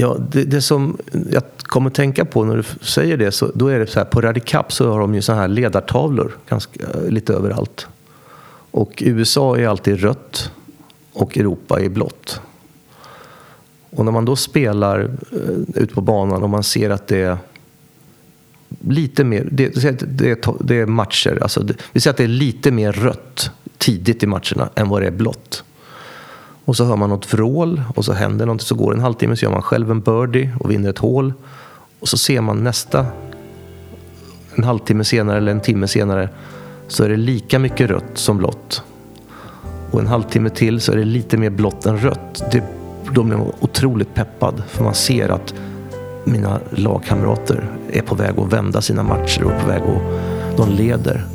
Ja, det, det, som jag kommer tänka på när du säger det, så, då är det så här, på Radicap så har de ju så här ledartavlor ganska, eh, lite överallt. Och USA är alltid rött och Europa är blått. Och när man då spelar uh, ut på banan och man ser att det är lite mer, det, det, det är matcher, alltså det, vi säger att det är lite mer rött tidigt i matcherna än vad det är blått. Och så hör man något vrål och så händer något, så går det en halvtimme så gör man själv en birdie och vinner ett hål. Och så ser man nästa, en halvtimme senare eller en timme senare, så är det lika mycket rött som blått. Och en halvtimme till så är det lite mer blått än rött. Det, då blir man otroligt peppad för man ser att mina lagkamrater är på väg att vända sina matcher och på väg att de leder.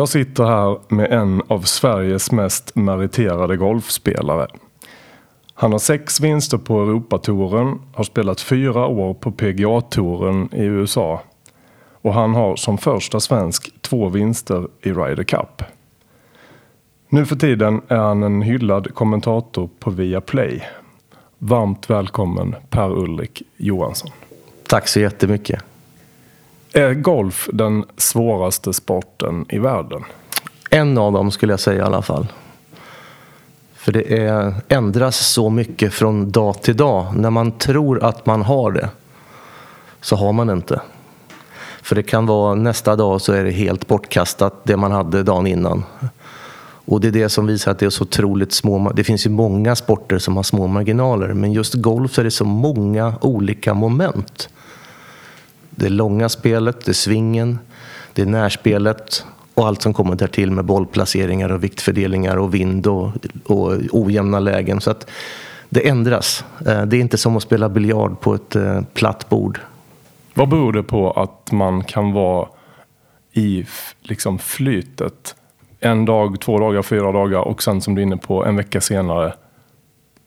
Jag sitter här med en av Sveriges mest meriterade golfspelare. Han har sex vinster på Europatouren, har spelat fyra år på PGA-touren i USA och han har som första svensk två vinster i Ryder Cup. Nu för tiden är han en hyllad kommentator på Viaplay. Varmt välkommen Per-Ulrik Johansson. Tack så jättemycket. Är golf den svåraste sporten i världen? En av dem skulle jag säga i alla fall. För det är, ändras så mycket från dag till dag. När man tror att man har det så har man inte. För det kan vara nästa dag så är det helt bortkastat det man hade dagen innan. Och det är det som visar att det är så otroligt små. Det finns ju många sporter som har små marginaler men just golf är det så många olika moment. Det långa spelet, det är svingen, det är närspelet och allt som kommer därtill med bollplaceringar och viktfördelningar och vind och, och ojämna lägen. Så att det ändras. Eh, det är inte som att spela biljard på ett eh, platt bord. Vad beror det på att man kan vara i liksom flytet en dag, två dagar, fyra dagar och sen som du är inne på en vecka senare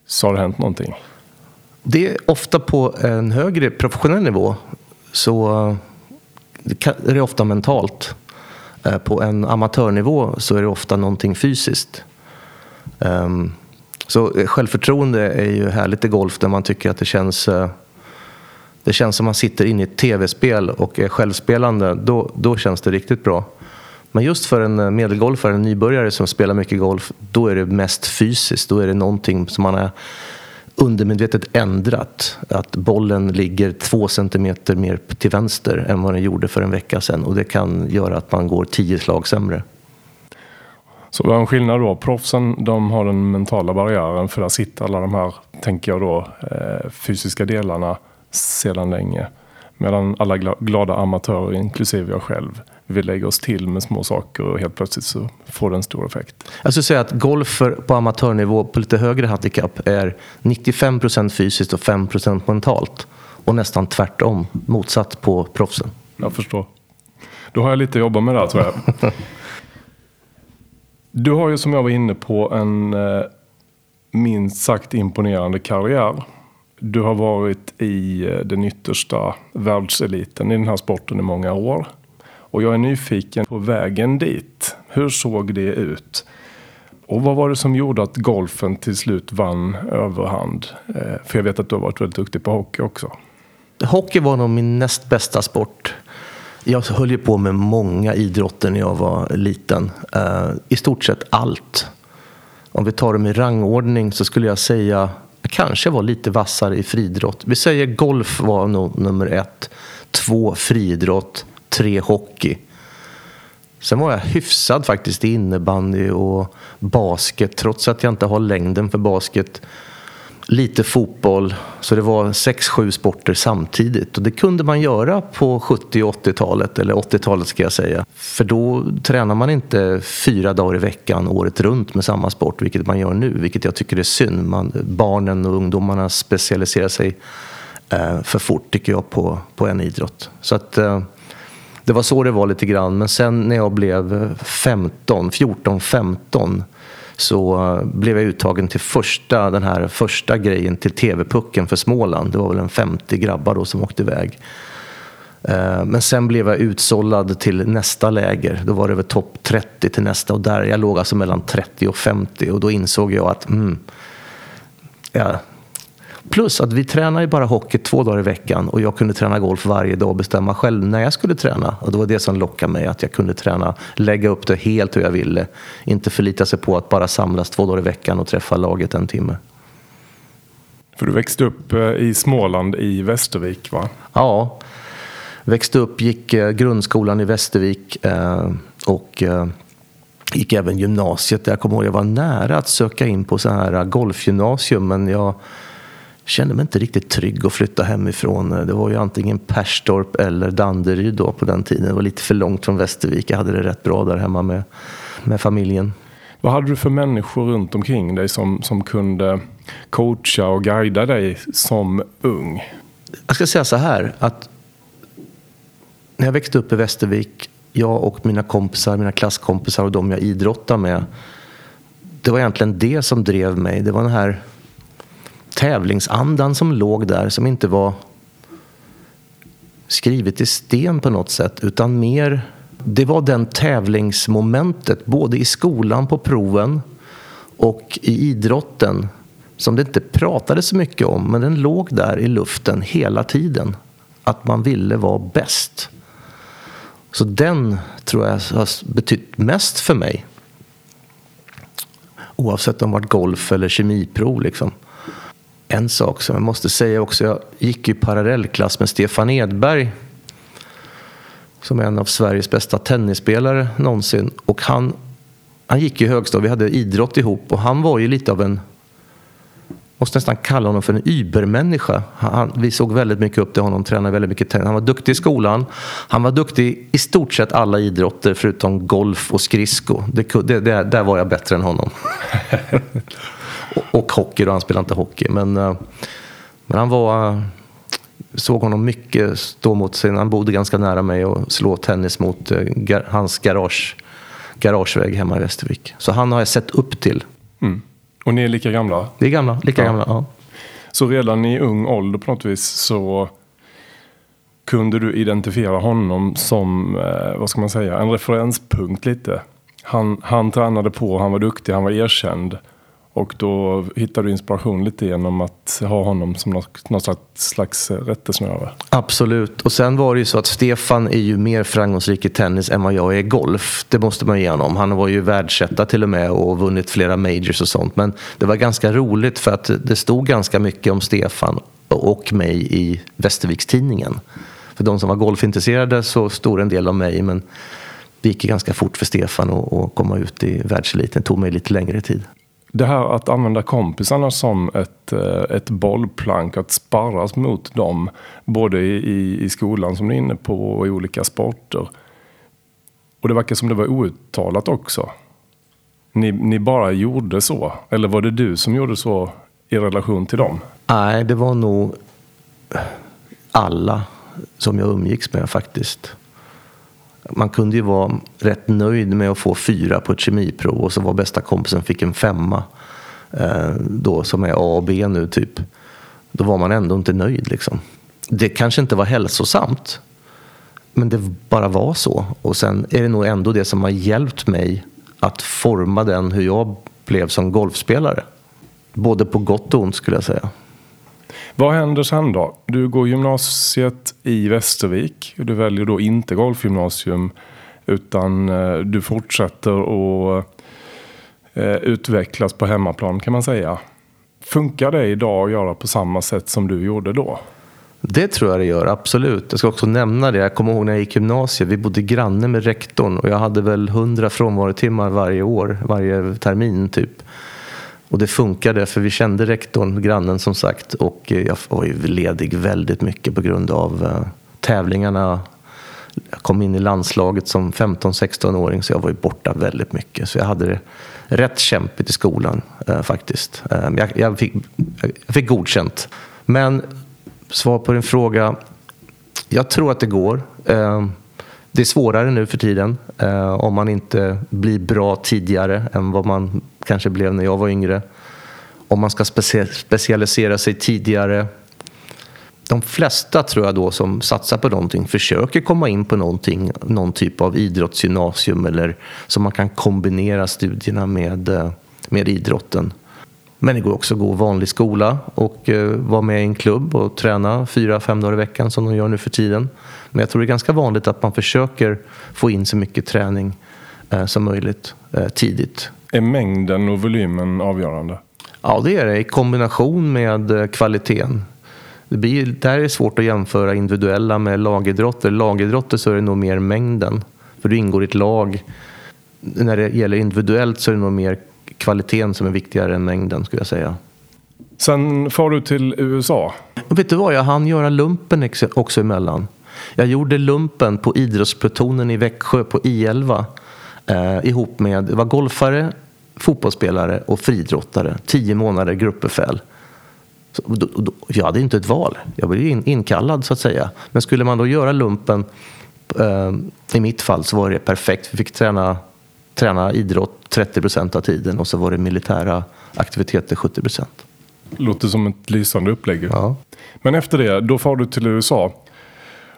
så har det hänt någonting? Det är ofta på en högre professionell nivå så är det ofta mentalt. Eh, på en amatörnivå så är det ofta någonting fysiskt. Ehm, så självförtroende är ju härligt i golf där man tycker att det känns eh, det känns som man sitter inne i ett tv-spel och är självspelande. Då, då känns det riktigt bra. Men just för en eh, medelgolfare, en nybörjare som spelar mycket golf, då är det mest fysiskt. Då är det någonting som man är undermedvetet ändrat. Att bollen ligger två centimeter mer till vänster än vad den gjorde för en vecka sedan. Och det kan göra att man går tio slag sämre. Så vad är en skillnad då? Proffsen de har den mentala barriären för där sitter alla de här, tänker jag då, eh, fysiska delarna sedan länge. Medan alla glada amatörer, inklusive jag själv, vi lägger oss till med små saker och helt plötsligt så får det en stor effekt. Jag skulle säga att golfer på amatörnivå på lite högre handikapp är 95 procent fysiskt och 5 procent mentalt. Och nästan tvärtom, motsatt på proffsen. Jag förstår. Då har jag lite att jobba med där tror jag. Du har ju som jag var inne på en eh, minst sagt imponerande karriär. Du har varit i eh, den yttersta världseliten i den här sporten i många år. Och jag är nyfiken på vägen dit. Hur såg det ut? Och vad var det som gjorde att golfen till slut vann överhand? Eh, för jag vet att du har varit väldigt duktig på hockey också. Hockey var nog min näst bästa sport. Jag höll ju på med många idrotter när jag var liten. Eh, I stort sett allt. Om vi tar dem i rangordning så skulle jag säga jag kanske var lite vassare i friidrott. Vi säger golf var nog nummer ett. Två friidrott tre hockey. Sen var jag hyfsad faktiskt i innebandy och basket trots att jag inte har längden för basket. lite fotboll. Så det var sex, sju sporter samtidigt. Och det kunde man göra på 70 och 80-talet, eller 80-talet ska jag säga. För då tränar man inte fyra dagar i veckan året runt med samma sport, vilket man gör nu, vilket jag tycker är synd. Man, barnen och ungdomarna specialiserar sig eh, för fort, tycker jag, på, på en idrott. Så att... Eh, det var så det var lite grann. Men sen när jag blev 15, 14, 15 så eh, blev jag uttagen till första, den här första grejen till TV-pucken för Småland. Det var väl en 50 grabbar då som åkte iväg. Eh, men sen blev jag utsållad till nästa läger. Då var det väl topp 30 till nästa och där jag låg alltså mellan 30 och 50 och då insåg jag att mm, ja, Plus att vi tränar ju bara hockey två dagar i veckan och jag kunde träna golf varje dag och bestämma själv när jag skulle träna. Och det var det som lockade mig, att jag kunde träna, lägga upp det helt hur jag ville. Inte förlita sig på att bara samlas två dagar i veckan och träffa laget en timme. För du växte upp eh, i Småland i Västervik va? Ja, växte upp, gick eh, grundskolan i Västervik eh, och gick även gymnasiet. Jag kommer ihåg jag var nära att söka in på så här golfgymnasium men jag kände mig inte riktigt trygg att flytta hemifrån. Det var ju antingen Perstorp eller Danderyd då på den tiden. Det var lite för långt från Västervik. Jag hade det rätt bra där hemma med, med familjen. Vad hade du för människor runt omkring dig som, som kunde coacha och guida dig som ung? Jag ska säga så här att när jag växte upp i Västervik, jag och mina kompisar, mina klasskompisar och de jag idrottade med. Det var egentligen det som drev mig. Det var den här tävlingsandan som låg där som inte var skrivet i sten på något sätt utan mer det var den tävlingsmomentet både i skolan på proven och i idrotten som det inte pratades så mycket om men den låg där i luften hela tiden. Att man ville vara bäst. Så den tror jag har betytt mest för mig. Oavsett om det varit golf eller kemiprov liksom en sak som jag måste säga också. Jag gick i parallellklass med Stefan Edberg. Som är en av Sveriges bästa tennisspelare någonsin. Och han, han gick i högstadiet, vi hade idrott ihop. Och han var ju lite av en, måste nästan kalla honom för en übermänniska. Han, vi såg väldigt mycket upp till honom, tränade väldigt mycket tennis. Han var duktig i skolan. Han var duktig i stort sett alla idrotter förutom golf och skridsko. Det, det, det, där var jag bättre än honom. och hockey då, han spelade inte hockey. Men, eh, men han var, såg honom mycket stå mot sin, han bodde ganska nära mig och slå tennis mot eh, hans garage, garagevägg hemma i Västervik. Så han har jag sett upp till. Mm. Och ni är lika gamla? Vi är gamla, lika ja. gamla, ja. Så redan i ung ålder på något vis så kunde du identifiera honom som, eh, vad ska man säga, en referenspunkt lite. Han, han tränade på, han var duktig, han var erkänd. Och då hittar du inspiration lite genom att ha honom som något, slags, slags rättesnöre. Absolut. Och sen var det ju så att Stefan är ju mer framgångsrik i tennis än vad jag är i golf. Det måste man ge honom. Han var ju världsetta till och med och vunnit flera majors och sånt. Men det var ganska roligt för att det stod ganska mycket om Stefan och mig i Västerviks-tidningen. För de som var golfintresserade så stod en del om mig. Men det gick ganska fort för Stefan att komma ut i världseliten. Det tog mig lite längre tid. Det här att använda kompisarna som ett, eh, ett bollplank, att sparras mot dem. Både i, i skolan som du är inne på och i olika sporter. Och det verkar som det var outtalat också. Ni, ni bara gjorde så? Eller var det du som gjorde så i relation till dem? Nej, det var nog alla som jag umgicks med faktiskt man kunde ju vara rätt nöjd med att få fyra på ett kemiprov och så var bästa kompisen fick en femma. Eh, då som är A och B nu typ. Då var man ändå inte nöjd liksom. Det kanske inte var hälsosamt. Men det bara var så. Och sen är det nog ändå det som har hjälpt mig att forma den hur jag blev som golfspelare. Både på gott och ont skulle jag säga. Vad händer sen då? Du går gymnasiet i Västervik. Du väljer då inte golfgymnasium utan eh, du fortsätter att eh, utvecklas på hemmaplan kan man säga. Funkar det idag att göra på samma sätt som du gjorde då? Det tror jag det gör, absolut. Jag ska också nämna det. Jag kommer ihåg när jag gick gymnasiet. Vi bodde granne med rektorn och jag hade väl hundra frånvarotimmar varje år, varje termin typ. Och det funkade för vi kände rektorn, grannen som sagt. Och eh, jag var ju ledig väldigt mycket på grund av eh, tävlingarna. Jag kom in i landslaget som 15-16-åring så jag var ju borta väldigt mycket. Så jag hade det rätt kämpigt i skolan eh, faktiskt. Eh, jag, jag, fick, jag fick godkänt. Men svar på din fråga. Jag tror att det går. Eh, det är svårare nu för tiden eh, om man inte blir bra tidigare än vad man kanske blev när jag var yngre. Om man ska specie specialisera sig tidigare. De flesta tror jag då som satsar på någonting försöker komma in på någonting, någon typ av idrottsgymnasium eller så man kan kombinera studierna med, eh, med idrotten. Men det går också att gå vanlig skola och eh, vara med i en klubb och träna fyra, fem dagar i veckan som de gör nu för tiden. Men jag tror det är ganska vanligt att man försöker få in så mycket träning eh, som möjligt eh, tidigt. Är mängden och volymen avgörande? Ja, det är det i kombination med kvaliteten. Det blir, där är det svårt att jämföra individuella med lagidrotter. Lagidrotter så är det nog mer mängden, för du ingår i ett lag. När det gäller individuellt så är det nog mer kvaliteten som är viktigare än mängden skulle jag säga. Sen far du till USA. Och vet du vad, jag hann göra lumpen också emellan. Jag gjorde lumpen på idrottsplutonen i Växjö på I11 eh, ihop med, det var golfare, fotbollsspelare och friidrottare. Tio månader gruppbefäl. Så, då, då, jag hade inte ett val. Jag blev in, inkallad så att säga. Men skulle man då göra lumpen, eh, i mitt fall så var det perfekt. Vi fick träna, träna idrott 30 procent av tiden och så var det militära aktiviteter 70 procent. Låter som ett lysande upplägg. Ja. Men efter det, då far du till USA.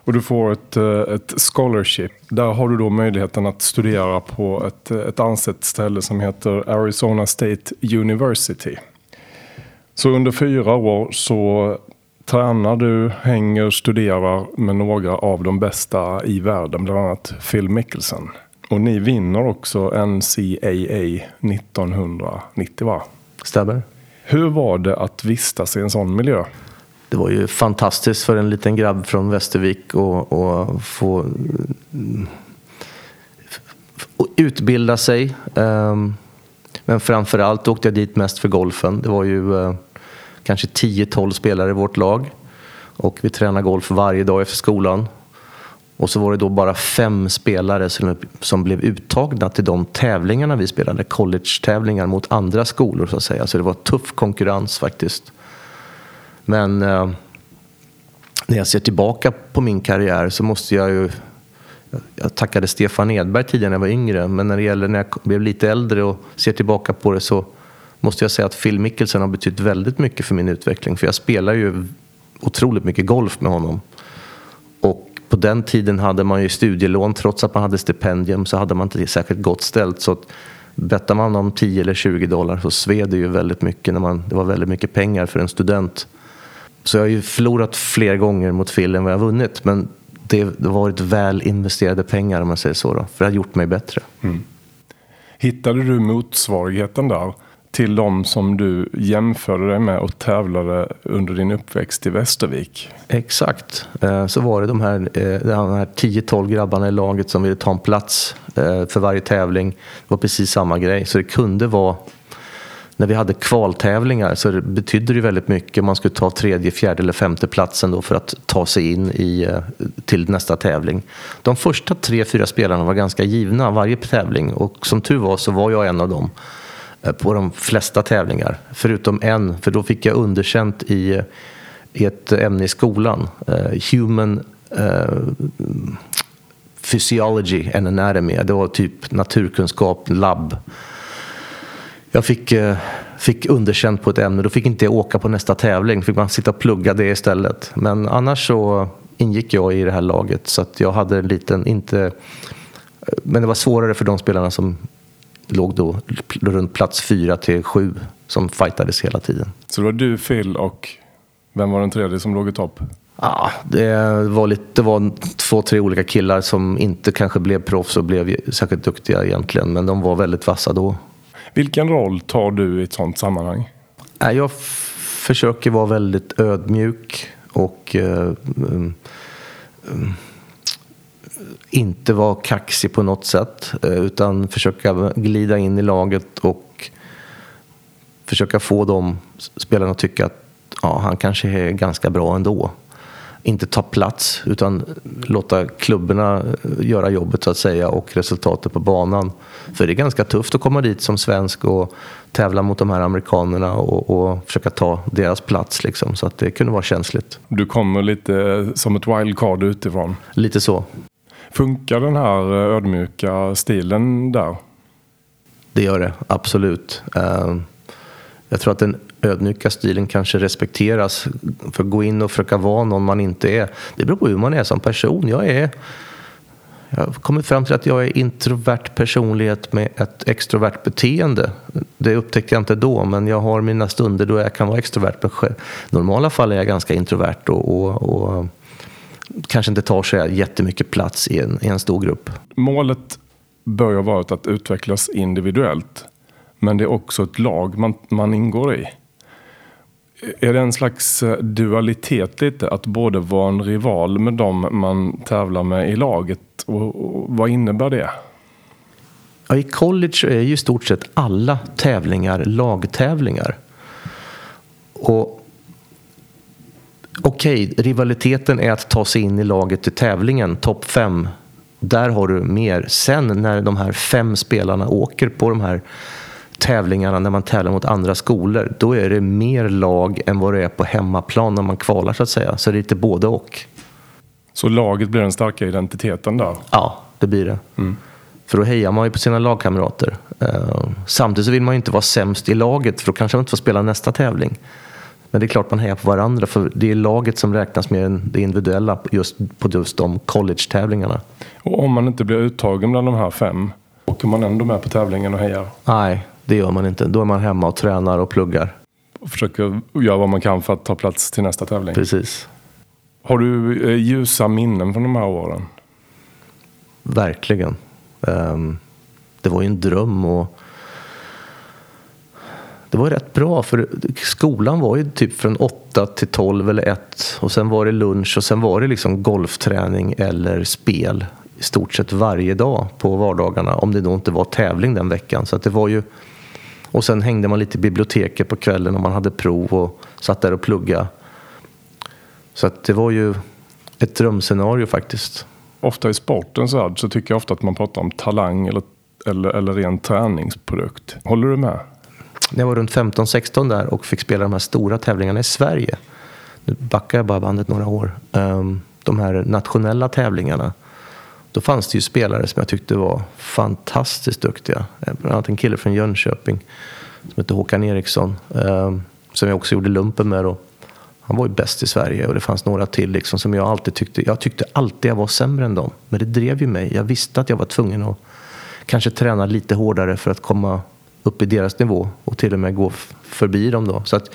Och du får ett, eh, ett scholarship. Där har du då möjligheten att studera på ett, ett ansett ställe som heter Arizona State University. Så under fyra år så tränar du, hänger, studerar med några av de bästa i världen, bland annat Phil Mickelson. Och ni vinner också NCAA 1990 va? Stämmer. Hur var det att vistas i en sån miljö? det var ju fantastiskt för en liten grabb från Västervik att få utbilda sig. Ehm, men framförallt åkte jag dit mest för golfen. Det var ju eh, kanske 10-12 spelare i vårt lag. Och vi tränade golf varje dag efter skolan. Och så var det då bara fem spelare som, blev uttagna till de tävlingarna vi spelade. College-tävlingar mot andra skolor så att säga. Så det var tuff konkurrens faktiskt. Men eh, när jag ser tillbaka på min karriär så måste jag ju... Jag tackade Stefan Edberg tidigare när jag var yngre, men när det gäller när jag blev lite äldre och ser tillbaka på det så måste jag säga att Phil Mickelson har betytt väldigt mycket för min utveckling. För jag spelar ju otroligt mycket golf med honom. Och på den tiden hade man ju studielån, trots att man hade stipendium så hade man inte det särskilt gott ställt. Så bettar man om 10 eller 20 dollar så sved det ju väldigt mycket när man, det var väldigt mycket pengar för en student. Så jag har ju förlorat fler gånger mot Phil än vad jag har vunnit. Men det har varit väl investerade pengar om man säger så. Då, för det har gjort mig bättre. Mm. Hittade du motsvarigheten där till de som du jämförde dig med och tävlade under din uppväxt i Västervik? Exakt. Eh, så var det de här, eh, de här 10-12 grabbarna i laget som ville ta en plats eh, för varje tävling. Det var precis samma grej. Så det kunde vara när vi hade kvaltävlingar så betydde det väldigt mycket. Man skulle ta tredje, fjärde eller femte platsen då för att ta sig in i, till nästa tävling. De första tre, fyra spelarna var ganska givna varje tävling och som tur var så var jag en av dem Eh, på de flesta tävlingar. Förutom en, för då fick jag underkänt i, i ett ämne i skolan. Uh, human uh, Physiology and Anatomy. Det var typ naturkunskap, labb jag fick, fick underkänt på ett ämne. Då fick inte jag åka på nästa tävling. Då fick man sitta och plugga det istället. Men annars så ingick jag i det här laget. Så att jag hade en liten, inte... Men det var svårare för de spelarna som låg då runt plats fyra till sju som fightades hela tiden. Så det var du, Phil och vem var den tredje som låg i topp? Ja, det var, lite, det var två, tre olika killar som inte kanske blev proffs och blev särskilt duktiga egentligen. Men de var väldigt vassa då. Vilken roll tar du i ett sådant sammanhang? Jag försöker vara väldigt ödmjuk och uh, um, inte vara kaxig på något sätt utan försöka glida in i laget och försöka få de spelarna att tycka att ja, han kanske är ganska bra ändå. Inte ta plats utan låta klubborna göra jobbet så att säga och resultatet på banan. För det är ganska tufft att komma dit som svensk och tävla mot de här amerikanerna och, och försöka ta deras plats. Liksom. Så att det kunde vara känsligt. Du kommer lite som ett wildcard utifrån. Lite så. Funkar den här eh, ödmjuka stilen där? Det gör det, absolut. Eh, jag tror att den ödmjuka stilen kanske respekteras. För att gå in och försöka vara någon man inte är, det beror på hur man är som person. Jag är jag har kommit fram till att jag är introvert personlighet med ett extrovert beteende. Det upptäckte jag inte då, men jag har mina stunder då jag kan vara extrovert. Men i normala fall är jag ganska introvert och, och, och kanske inte tar så jättemycket plats i en, i en stor grupp. Målet bör ju ha varit att utvecklas individuellt. Men det är också ett lag man, man ingår i. Är det en slags eh, dualitet lite? Att både vara en rival med dem man tävlar med i laget. Och, och vad innebär det? Ja, I college är ju i stort sett alla tävlingar lagtävlingar. Och Okej, okay, rivaliteten är att ta sig in i laget till tävlingen, topp fem. Där har du mer. Sen när de här fem spelarna åker på de här tävlingarna när man tävlar mot andra skolor, då är det mer lag än vad det är på hemmaplan när man kvalar så att säga. Så det är lite både och. Så laget blir den starka identiteten där? Ja, det blir det. Mm. För då hejar man ju på sina lagkamrater. Uh, samtidigt så vill man ju inte vara sämst i laget för då kanske man inte får spela nästa tävling. Men det är klart man hejar på varandra för det är laget som räknas mer än det individuella just på just de college-tävlingarna. Och om man inte blir uttagen bland de här fem, åker man ändå med på tävlingen och hejar? Nej, det gör man inte. Då är man hemma och tränar och pluggar. Och försöker göra vad man kan för att ta plats till nästa tävling. Precis. Har du eh, ljusa minnen från de här åren? Verkligen. Um, det var ju en dröm och det var rätt bra för skolan var ju typ från 8 till 12 eller 1 och sen var det lunch och sen var det liksom golfträning eller spel i stort sett varje dag på vardagarna om det då inte var tävling den veckan. Så att det var ju och sen hängde man lite i biblioteket på kvällen om man hade prov och satt där och plugga. Så att det var ju ett drömscenario faktiskt. Ofta i sportens värld så tycker jag ofta att man pratar om talang eller, eller, eller ren träningsprodukt. Håller du med? När jag var runt 15-16 där och fick spela de här stora tävlingarna i Sverige. Nu backar jag bara bandet några år. Ehm, de här nationella tävlingarna då fanns det ju spelare som jag tyckte var fantastiskt duktiga. Eh, bland annat en kille från Jönköping som hette Håkan Eriksson. Ehm, som jag också gjorde lumpen med. Då. Han var ju bäst i Sverige och det fanns några till liksom, som jag alltid tyckte. Jag tyckte alltid jag var sämre än dem. Men det drev ju mig. Jag visste att jag var tvungen att kanske träna lite hårdare för att komma upp i deras nivå och till och med gå förbi dem. Då. Så att,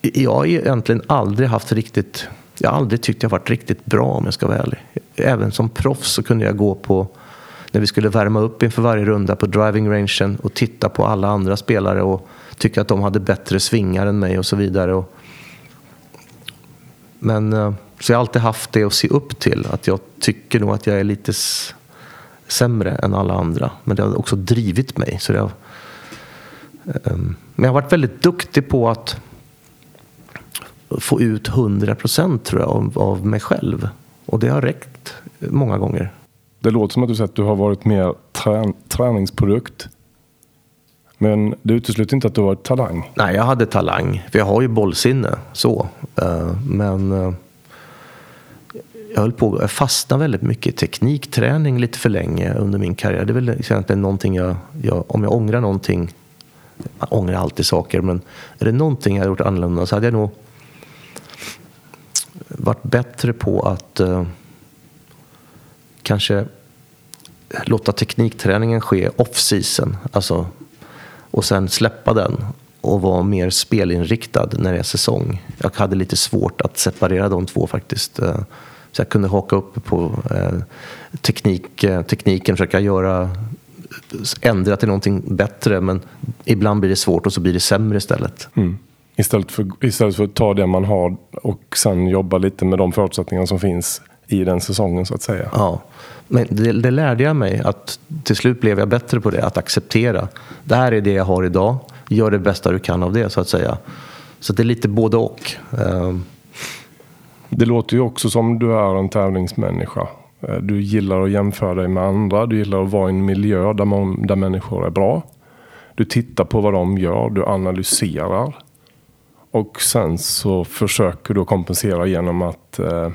jag har egentligen aldrig haft riktigt jag har aldrig tyckt jag varit riktigt bra om jag ska vara ärlig. Även som proffs så kunde jag gå på, när vi skulle värma upp inför varje runda på driving rangen och titta på alla andra spelare och tycka att de hade bättre svingar än mig och så vidare. Men, eh, så jag har alltid haft det att se upp till. Att jag tycker nog att jag är lite sämre än alla andra. Men det har också drivit mig. Så det har, ehm, men jag har varit väldigt duktig på att få ut 100 procent tror jag av, av mig själv. Och det har räckt många gånger. Det låter som att du säger att du har varit mer trän träningsprodukt. Men det utesluter inte att du har varit talang? Nej, jag hade talang. För jag har ju bollsinne. Så. Eh, men eh, jag höll på jag fastnade väldigt mycket i teknikträning lite för länge under min karriär. Det är väl liksom egentligen någonting jag, jag, om jag ångrar någonting, jag ångrar alltid saker, men är det någonting jag gjort annorlunda så hade jag nog varit bättre på att eh, kanske låta teknikträningen ske off-season. Alltså, och sen släppa den och vara mer spelinriktad när det är säsong. Jag hade lite svårt att separera de två faktiskt. Eh, så jag kunde haka upp på eh, teknik, eh, tekniken, försöka göra ändra till någonting bättre men ibland blir det svårt och så blir det sämre istället. Mm. Istället för, istället för att ta det man har och sen jobba lite med de förutsättningar som finns i den säsongen så att säga. Ja, men det, det, lärde jag mig att till slut blev jag bättre på det, att acceptera. Det här är det jag har idag. gör det bästa du kan av det så att säga. Så det är lite både och. Ehm, det låter ju också som du är en tävlingsmänniska. Eh, du gillar att jämföra dig med andra. Du gillar att vara i en miljö där, man, där människor är bra. Du tittar på vad de gör. Du analyserar. Och sen så försöker du kompensera genom att eh,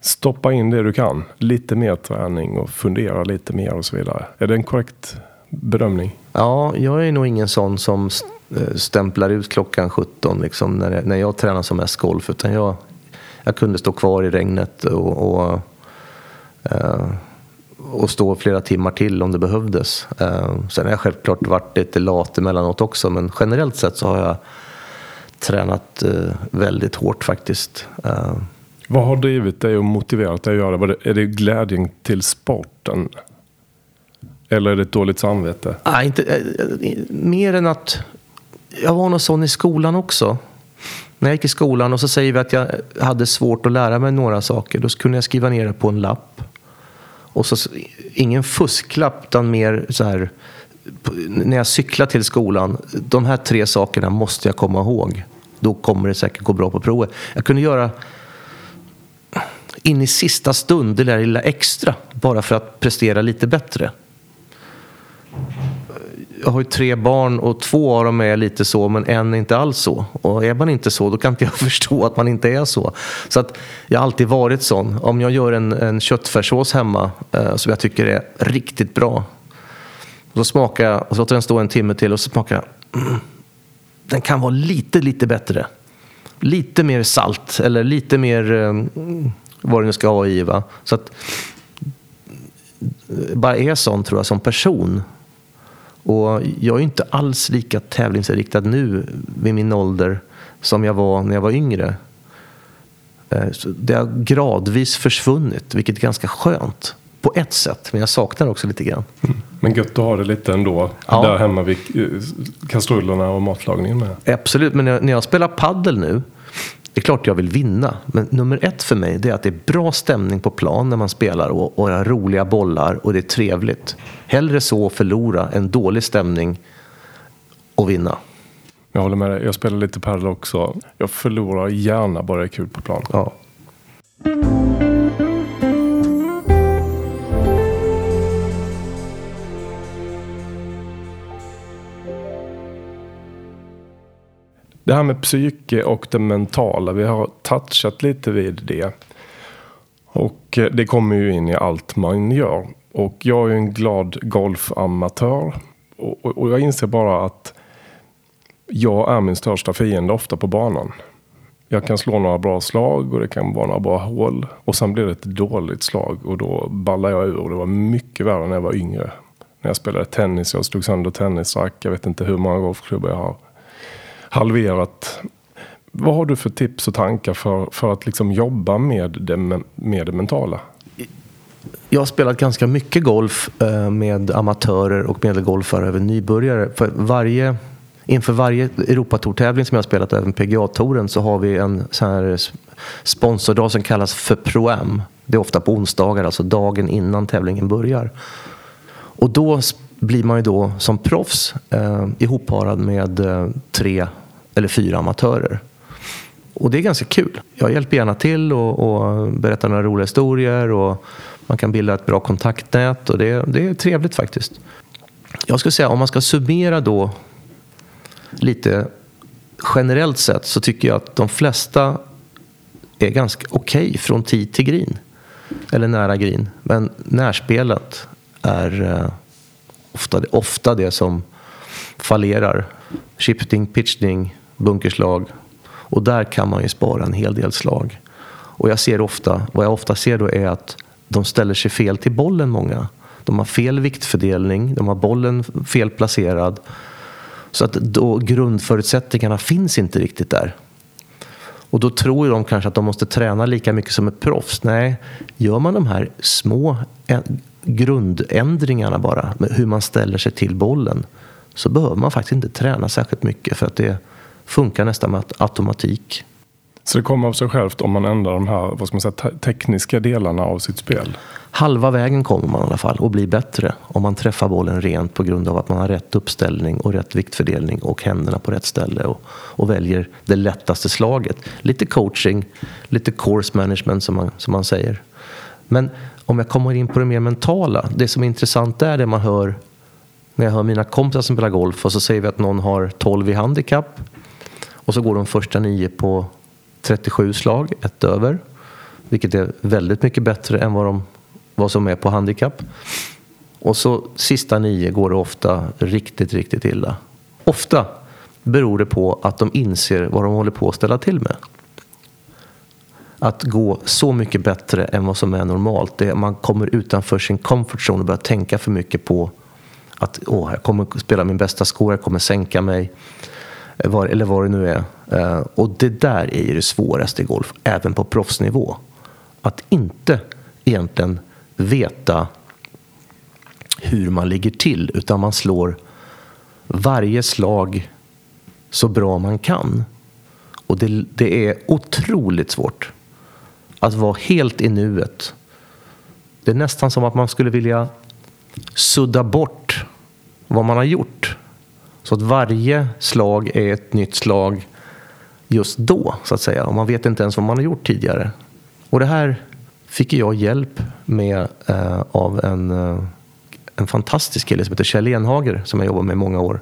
stoppa in det du kan. Lite mer träning och fundera lite mer och så vidare. Är det en korrekt bedömning? Ja, jag är nog ingen sån som stämplar ut klockan 17 liksom, när, jag, när jag tränar som mest golf. Utan jag, jag kunde stå kvar i regnet och, och, eh, och stå flera timmar till om det behövdes. Eh, sen har jag självklart varit lite lat emellanåt också. Men generellt sett så har jag tränat eh, väldigt hårt faktiskt. Eh, Vad har drivit dig och motiverat dig att göra det? Är det glädjen till sporten? Eller är det ett dåligt samvete? Nej, inte, eh, eh, mer än att jag var nog sån i skolan också. När jag gick i skolan och så säger vi att jag hade svårt att lära mig några saker. Då kunde jag skriva ner det på en lapp. Och så, ingen fusklapp utan mer så här. När jag cyklar till skolan. De här tre sakerna måste jag komma ihåg. Då kommer det säkert gå bra på provet. Jag kunde göra in i sista stund det där lilla extra. Bara för att prestera lite bättre jag har ju tre barn och två av dem är lite så men en är inte alls så. Och är man inte så då kan inte jag förstå att man inte är så. Så att jag har alltid varit sån. Om jag gör en, en köttfärssås hemma eh, som jag tycker är riktigt bra. Och så smakar jag och så låter den stå en timme till och så smakar jag. Mm, den kan vara lite, lite bättre. Lite mer salt eller lite mer eh, vad det nu ska ha i. Va? Så att eh, bara är sån tror jag som person. Och jag är inte alls lika tävlingsinriktad nu vid min ålder som jag var när jag var yngre. Eh, så Det har gradvis försvunnit, vilket är ganska skönt. På ett sätt, men jag saknar också lite grann. Men gött att ha det lite ändå. Ja. Där hemma vid eh, kastrullerna och matlagningen med. Absolut, men när när jag spelar paddel nu, det är klart jag vill vinna. Men nummer ett för mig är att det är bra stämning på plan när man spelar och, och har roliga bollar och det är trevligt. Hellre så att förlora än dålig stämning och vinna. Jag håller med dig. Jag spelar lite padel också. Jag förlorar gärna bara det är kul på plan. Ja. Det här med psyke och det mentala. Vi har touchat lite vid det. Och eh, det kommer ju in i allt man gör. Och jag är ju en glad golfamatör. Och, och, och jag inser bara att jag är min största fiende ofta på banan. Jag kan slå några bra slag och det kan vara några bra hål. Och sen blir det ett dåligt slag och då ballar jag ur. Det var mycket värre när jag var yngre. När jag spelade tennis, jag slog sönder tennisrack. Jag vet inte hur många golfklubbor jag har halverat. Vad har du för tips och tankar för, för att liksom jobba med det, med det mentala? Jag har spelat ganska mycket golf eh, med amatörer och medelgolfare över nybörjare. För varje, inför varje Europatourtävling som jag har spelat, även PGA-touren, så har vi en sån här sponsordag som kallas för Pro-Am. Det är ofta på onsdagar, alltså dagen innan tävlingen börjar. Och då blir man ju då som proffs eh, ihopparad med eh, tre eller fyra amatörer. Och det är ganska kul. Jag hjälper gärna till och, och berättar några roliga historier och man kan bilda ett bra kontaktnät och det, det är trevligt faktiskt. Jag skulle säga om man ska summera då lite generellt sett så tycker jag att de flesta är ganska okej från tid till green. Eller nära green. Men närspelet är eh, ofta, ofta det som fallerar. Shifting, pitchning, bunkerslag. Och där kan man ju spara en hel del slag. Och jag ser ofta, vad jag ofta ser då är att de ställer sig fel till bollen många. De har fel viktfördelning, de har bollen fel placerad. Så att då grundförutsättningarna finns inte riktigt där. Och då tror ju de kanske att de måste träna lika mycket som ett proffs. Nej, gör man de här små grundändringarna bara, med hur man ställer sig till bollen, så behöver man faktiskt inte träna särskilt mycket för att det funkar nästan med automatik. Så det kommer av sig självt om man ändrar de här vad ska man säga, te- tekniska delarna av sitt spel? Halva vägen kommer man i alla fall och blir bättre om man träffar bollen rent på grund av att man har rätt uppställning och rätt viktfördelning och händerna på rätt ställe och, och väljer det lättaste slaget. Lite coaching, lite course management som man, som man säger. Men om jag kommer in på det mer mentala, det som är intressant är det man hör när jag hör mina kompisar som spelar golf och så säger vi att någon har 12 i handikapp och så går de första nio på 37 slag, ett över. Vilket är väldigt mycket bättre än vad, de, vad som är på handikapp. Och så sista nio går det ofta riktigt, riktigt illa. Ofta beror det på att de inser vad de håller på att ställa till med. Att gå så mycket bättre än vad som är normalt. Det är, man kommer utanför sin comfort zone och börjar tänka för mycket på att åh, jag kommer spela min bästa score, jag kommer sänka mig. Var, eller vad det nu är. Eh, och det där är ju det svåraste i golf, även på proffsnivå. Att inte egentligen veta hur man ligger till, utan man slår varje slag så bra man kan. Och det, det är otroligt svårt att vara helt i nuet. Det är nästan som att man skulle vilja sudda bort vad man har gjort. Så att varje slag är ett nytt slag just då, så att säga. Och man vet inte ens vad man har gjort tidigare. Och det här fick jag hjälp med eh, av en, eh, en fantastisk kille som heter Kjell Enhager som jag jobbat med i många år.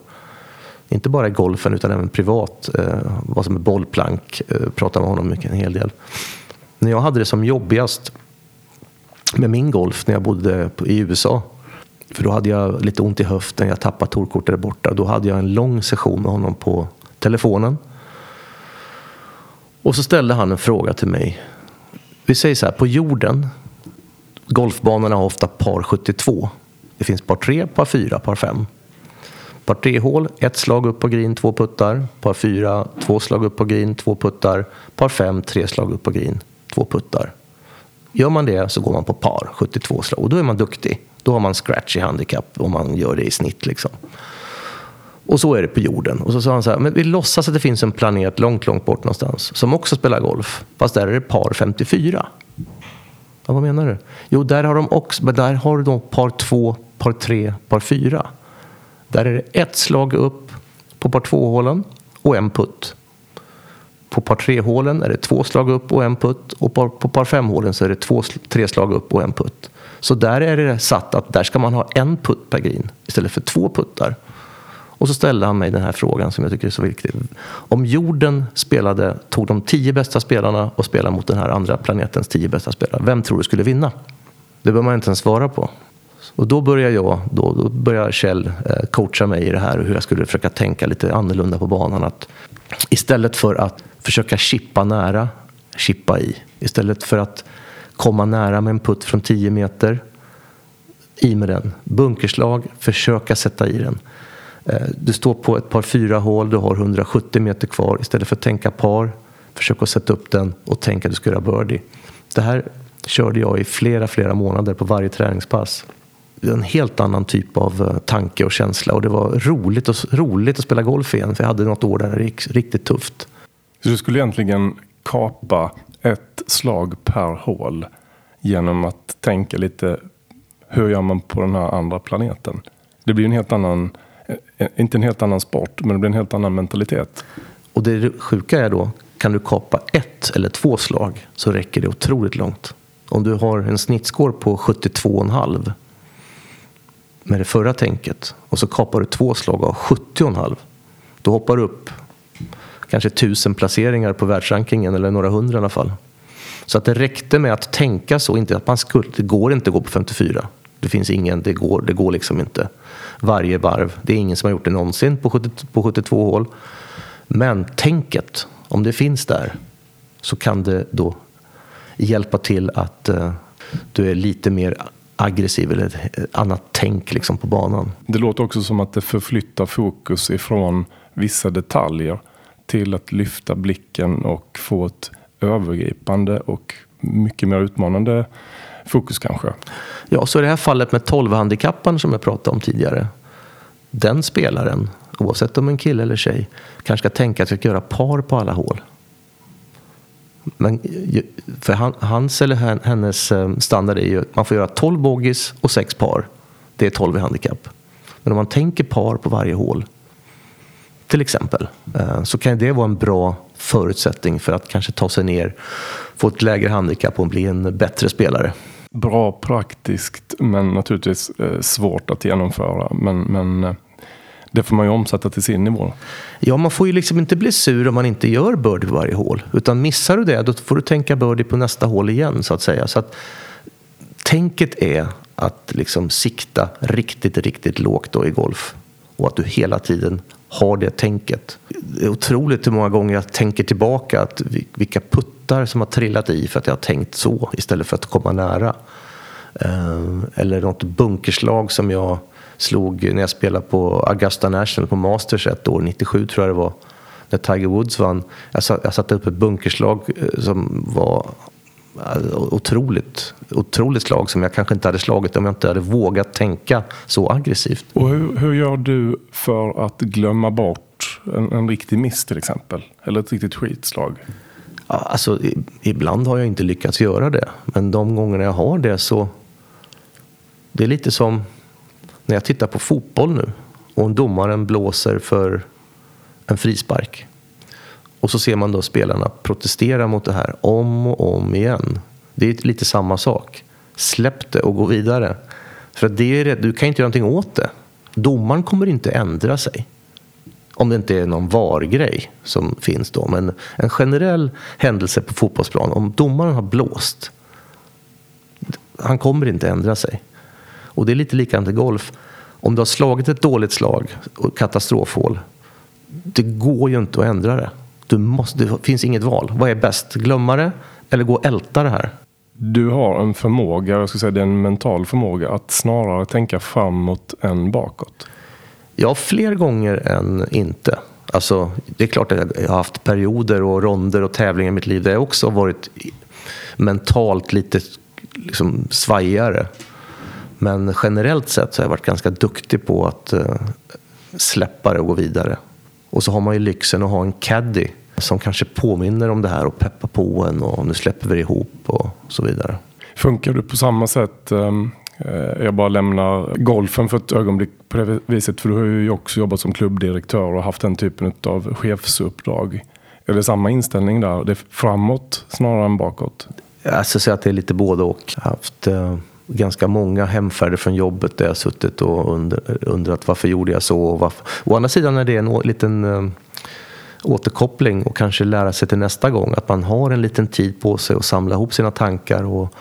Inte bara i golfen utan även privat. Eh, vad som är bollplank, eh, pratade med honom mycket, en hel del. När jag hade det som jobbigast med min golf när jag bodde på, i USA för då hade jag lite ont i höften, jag tappade torkortet där borta. Då hade jag en lång session med honom på telefonen. Och så ställde han en fråga till mig. Vi säger så här, på jorden, golfbanorna har ofta par 72. Det finns par 3, par 4, par 5. Par 3 hål, ett slag upp på green, två puttar. Par 4, två slag upp på green, två puttar. Par 5, tre slag upp på green, två puttar. Gör man det så går man på par, 72 slag. Och då är man duktig. Då har man scratch i handikapp om man gör det i snitt. Liksom. Och så är det på jorden. Och så sa han så här, men vi låtsas att det finns en planet långt, långt bort någonstans som också spelar golf. Fast där är det par 54. Ja, vad menar du? Jo, där har de också, men där har de par 2, par 3, par 4. Där är det ett slag upp på par 2-hålen och en putt. På par 3-hålen är det två slag upp och en putt. Och på, på par 5-hålen så är det två, tre slag upp och en putt. Så där är det satt att där ska man ha en putt per green istället för två puttar. Och så ställde han mig den här frågan som jag tycker är så viktig. Om jorden spelade, tog de tio bästa spelarna och spelade mot den här andra planetens tio bästa spelare, vem tror du skulle vinna? Det behöver man inte ens svara på. Och då börjar jag, då, då börjar Kjell eh, coacha mig i det här och hur jag skulle försöka tänka lite annorlunda på banan. Att istället för att försöka chippa nära, chippa i. Istället för att komma nära med en putt från 10 meter, i med den. Bunkerslag, försöka sätta i den. Eh, du står på ett par fyra hål, du har 170 meter kvar. Istället för att tänka par, försök att sätta upp den och tänka att du ska göra birdie. Det här körde jag i flera, flera månader på varje träningspass. En helt annan typ av eh, tanke och känsla och det var roligt, och, roligt att spela golf igen för jag hade något år där det gick riktigt tufft. Så du skulle egentligen kapa ett slag per hål genom att tänka lite hur gör man på den här andra planeten? Det blir en helt annan, eh, eh, inte en helt annan sport, men det blir en helt annan mentalitet. Och det sjuka är då, kan du kapa ett eller två slag så räcker det otroligt långt. Om du har en snittskår på 72,5 med det förra tänket och så kapar du två slag av 70,5 då hoppar du upp kanske tusen placeringar på världsrankingen eller några hundra i alla fall. Så att det räckte med att tänka så, inte att man skulle, det går inte att gå på 54. Det finns ingen, det går, det går liksom inte varje varv. Det är ingen som har gjort det någonsin på, 70, på 72 hål. Men tänket, om det finns där, så kan det då hjälpa till att uh, du är lite mer aggressiv eller ett annat tänk liksom på banan. Det låter också som att det förflyttar fokus ifrån vissa detaljer till att lyfta blicken och få ett övergripande och mycket mer utmanande fokus kanske. Ja, så i det här fallet med 12-handikappen som jag pratade om tidigare. Den spelaren, oavsett om en kille eller tjej, kanske ska tänka att jag ska göra par på alla hål. Men för hans eller hennes eh, standard är ju att man får göra 12 bogies och 6 par. Det är 12 i handikapp. Men om man tänker par på varje hål, till exempel, eh, så kan det vara en bra förutsättning för att kanske ta sig ner, få ett lägre handikapp och bli en bättre spelare. Bra praktiskt men naturligtvis eh, svårt att genomföra. Men, men det får man ju omsätta till sin nivå. Ja, man får ju liksom inte bli sur om man inte gör birdie på varje hål. Utan missar du det, då får du tänka birdie på nästa hål igen så att säga. Så att, tänket är att liksom sikta riktigt, riktigt lågt då i golf. Och att du hela tiden har det tänket. Det är otroligt hur många gånger jag tänker tillbaka att vilka puttar som har trillat i för att jag har tänkt så istället för att komma nära. Ehm, eller något bunkerslag som jag slog när jag spelade på Augusta National på Masters ett år, 97 tror jag det var, när Tiger Woods vann. Jag, satt, jag satte upp ett bunkerslag eh, som var otroligt, otroligt slag som jag kanske inte hade slagit om jag inte hade vågat tänka så aggressivt. Och hur, hur gör du för att glömma bort en, en riktig miss till exempel? Eller ett riktigt skitslag? Alltså, ibland har jag inte lyckats göra det. Men de gångerna jag har det så... Det är lite som när jag tittar på fotboll nu och domaren blåser för en frispark och så ser man då spelarna protestera mot det här om och om igen. Det är lite samma sak. Släpp det och gå vidare. För det är, du kan inte göra någonting åt det. Domaren kommer inte ändra sig. Om det inte är någon VAR-grej som finns då. Men en generell händelse på fotbollsplan, om domaren har blåst, han kommer inte ändra sig. Och det är lite likadant i golf. Om du har slagit ett dåligt slag, och katastrofhål, det går ju inte att ändra det. Du måste, det finns inget val. Vad är bäst? Glömma det eller gå och älta det här? Du har en förmåga, jag skulle säga det är en mental förmåga, att snarare tänka framåt än bakåt. Ja, fler gånger än inte. Alltså, det är klart att jag har haft perioder och ronder och tävlingar i mitt liv där jag också har varit mentalt lite liksom, svajigare. Men generellt sett så har jag varit ganska duktig på att uh, släppa det och gå vidare. Och så har man ju lyxen att ha en caddy som kanske påminner om det här och peppar på en och nu släpper vi ihop och så vidare. Funkar du på samma sätt? Um, jag bara lämnar golfen för ett ögonblick på det viset för du har ju också jobbat som klubbdirektör och haft den typen av chefsuppdrag. Är det samma inställning där? Det är framåt snarare än bakåt? Jag skulle säga att det är lite både och. Jag har haft uh, ganska många hemfärder från jobbet där jag suttit och undrat varför gjorde jag så. Och varför. Å andra sidan är det en liten uh, återkoppling och kanske lära sig till nästa gång. Att man har en liten tid på sig att samla ihop sina tankar och,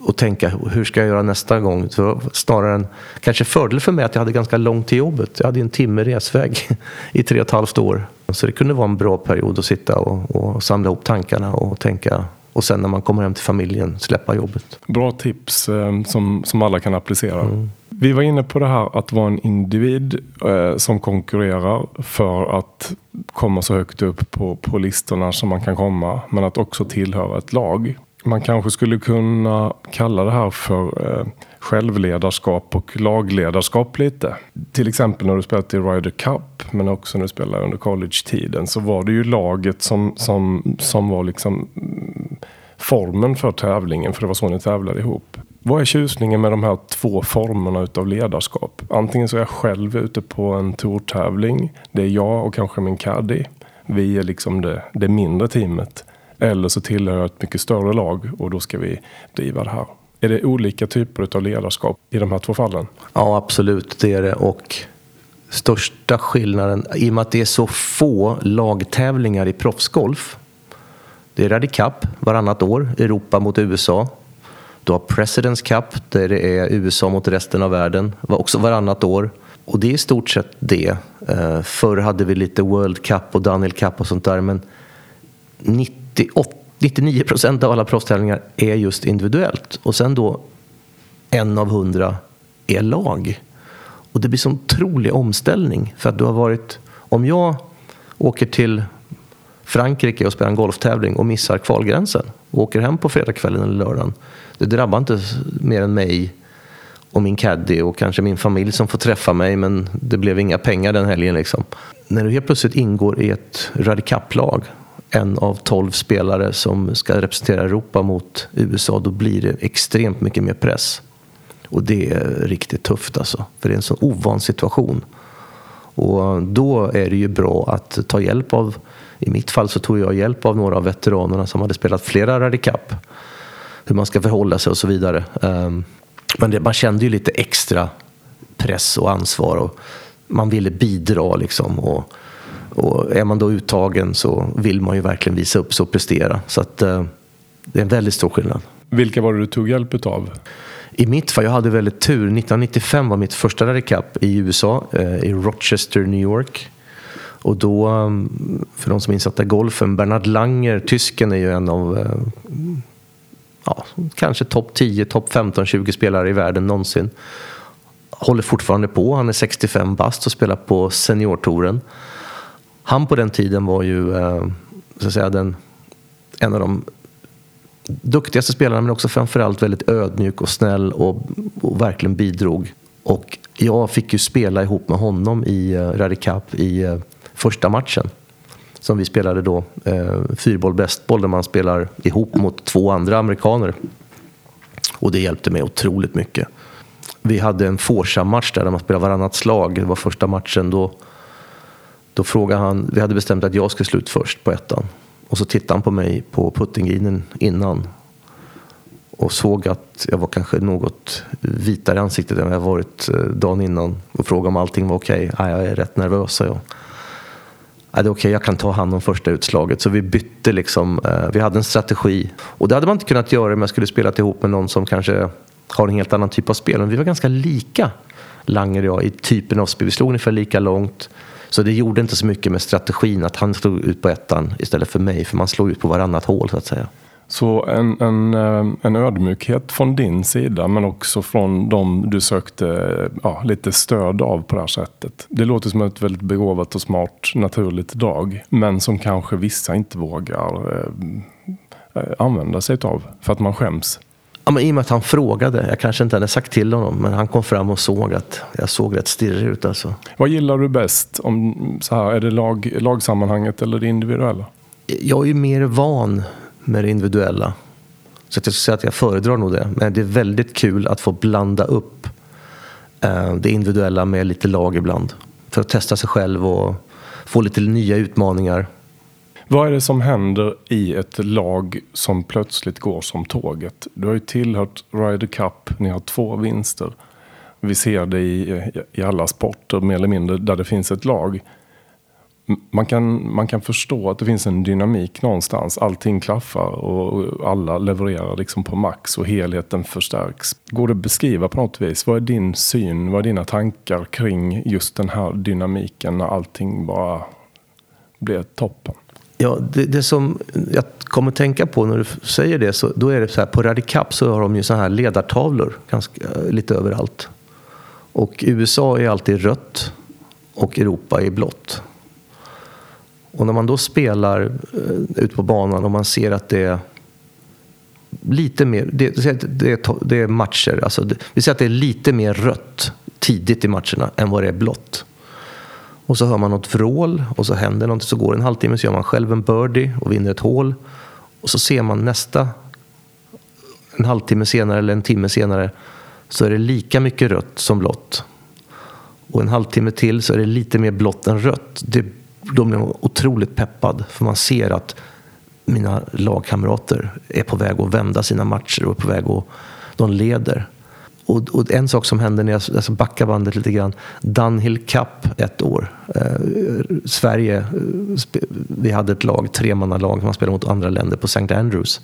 och tänka hur ska jag göra nästa gång. Så snarare en kanske fördel för mig att jag hade ganska långt till jobbet. Jag hade en timme resväg i tre och ett halvt år. Så det kunde vara en bra period att sitta och, och samla ihop tankarna och tänka och sen när man kommer hem till familjen släppa jobbet. Bra tips eh, som, som alla kan applicera. Mm. Vi var inne på det här att vara en individ eh, som konkurrerar för att komma så högt upp på, på listorna som man kan komma. Men att också tillhöra ett lag. Man kanske skulle kunna kalla det här för eh, självledarskap och lagledarskap lite. Till exempel när du spelade i Ryder Cup men också när du spelade under college-tiden så var det ju laget som, som, som var liksom mm, formen för tävlingen för det var så ni tävlade ihop. Vad är tjusningen med de här två formerna utav ledarskap? Antingen så är jag själv ute på en tourtävling. Det är jag och kanske min caddy. Vi är liksom det, det mindre teamet. Eller så tillhör jag ett mycket större lag och då ska vi driva det här. Är det olika typer av ledarskap i de här två fallen? Ja, absolut. Det är det. Och största skillnaden, i och med att det är så få lagtävlingar i proffsgolf. Det är Rally Cup varannat år, Europa mot USA. Du har Presidents Cup där det är USA mot resten av världen, också varannat år. Och det är i stort sett det. Eh, förr hade vi lite World Cup och Daniel Cup och sånt där men 98 99 procent av alla proffstävlingar är just individuellt. Och sen då en av hundra är lag. Och det blir sån otrolig omställning. För att du har varit... Om jag åker till Frankrike och spelar en golftävling och missar kvalgränsen och åker hem på fredagskvällen eller lördagen. Det drabbar inte mer än mig och min caddy och kanske min familj som får träffa mig men det blev inga pengar den helgen. Liksom. När du helt plötsligt ingår i ett radikapplag, lag en av tolv spelare som ska representera Europa mot USA, då blir det extremt mycket mer press. Och det är riktigt tufft alltså, för det är en så ovan situation. Och då är det ju bra att ta hjälp av, i mitt fall så tog jag hjälp av några av veteranerna som hade spelat flera Radicap. Hur man ska förhålla sig och så vidare. Ehm, men det, man kände ju lite extra press och ansvar och man ville bidra liksom. Och, och är man då uttagen så vill man ju verkligen visa upp sig och prestera. Så att, eh, det är en väldigt stor skillnad. Vilka var det du tog hjälp av? I mitt fall, jag hade väldigt tur. 1995 var mitt första Rally Cup i USA, eh, i Rochester, New York. Och då, mm, för de som är insatta i golfen, Bernhard Langer, tysken, är ju en av eh, ja, kanske topp 10, topp 15, 20 spelare i världen någonsin. Håller fortfarande på, han är 65 bast och spelar på seniortouren. Han på den tiden var ju eh, så att säga, den, en av de duktigaste spelarna men också framförallt väldigt ödmjuk och snäll och, och, verkligen bidrog. Och jag fick ju spela ihop med honom i uh, Rally Cup i uh, första matchen. Som vi spelade då, eh, fyrboll bästboll där man spelar ihop mot två andra amerikaner. Och det hjälpte mig otroligt mycket. Vi hade en Forsa-match där, där man spelade varannat slag. Det var första matchen. Då, då frågade han, vi hade bestämt att jag skulle slut först på ettan. Och så tittade han på mig på puttinggrinen innan och såg att jag var kanske något vitare i ansiktet än jag varit eh, dagen innan och frågade om allting var okej. Okay. jag är rätt nervös, sa jag det är okej, okay, jag kan ta hand om första utslaget. Så vi bytte liksom, eh, vi hade en strategi. Och det hade man inte kunnat göra om jag skulle spela ihop med någon som kanske har en helt annan typ av spel. Men vi var ganska lika, Langer och jag, i typen av spel. Vi slog ungefär lika långt. Så det gjorde inte så mycket med strategin att han slog ut på ettan istället för mig. För man slog ut på varannat hål så att säga. Så en, en, eh, en ödmjukhet från din sida men också från dem du sökte ja, lite stöd av på det här sättet. Det låter som ett väldigt begåvat och smart naturligt drag. Men som kanske vissa inte vågar eh, eh använda sig av för att man skäms. Ja, men I och med att han frågade, jag kanske inte hade sagt till honom, men han kom fram och såg att jag såg rätt stirrig ut. Alltså. Vad gillar du bäst? Om, så här, är det lag, lagsammanhanget eller det individuella? Jag är ju mer van med det individuella. Så att jag skulle säga att jag föredrar nog det. Men det är väldigt kul att få blanda upp eh, det individuella med lite lag ibland. För att testa sig själv och få lite nya utmaningar. Vad är det som händer i ett lag som plötsligt går som tåget? Du har ju tillhört Ryder Cup, ni har två vinster. Vi ser det i, i alla sporter mer eller mindre där det finns ett lag. Man kan, man kan förstå att det finns en dynamik någonstans. Allting klaffar och alla levererar liksom på max och helheten förstärks. Går det att beskriva på något vis? Vad är din syn, vad är dina tankar kring just den här dynamiken när allting bara blir toppen? Ja, det, det, som jag kommer att tänka på när du säger det, så, då är det så här, på Radicap så har de ju så här ledartavlor ganska, eh, lite överallt. Och USA är alltid rött och Europa är blått. Och när man då spelar uh, ut på banan och man ser att det är lite mer, det, det, det är matcher, alltså det, vi säger att det är lite mer rött tidigt i matcherna än vad det är blått. Och så hör man något vrål och så händer något. Så går det en halvtimme så gör man själv en birdie och vinner ett hål. Och så ser man nästa, en halvtimme senare eller en timme senare, så är det lika mycket rött som blått. Och en halvtimme till så är det lite mer blått än rött. Det, då blir man otroligt peppad för man ser att mina lagkamrater är på väg att vända sina matcher och är på väg att de leder. Och, och, en sak som hände när jag alltså backar bandet lite grann. Dunhill Cup ett år. Eh, Sverige, eh, vi hade ett lag, tremannalag, man spelade mot andra länder på St. Andrews.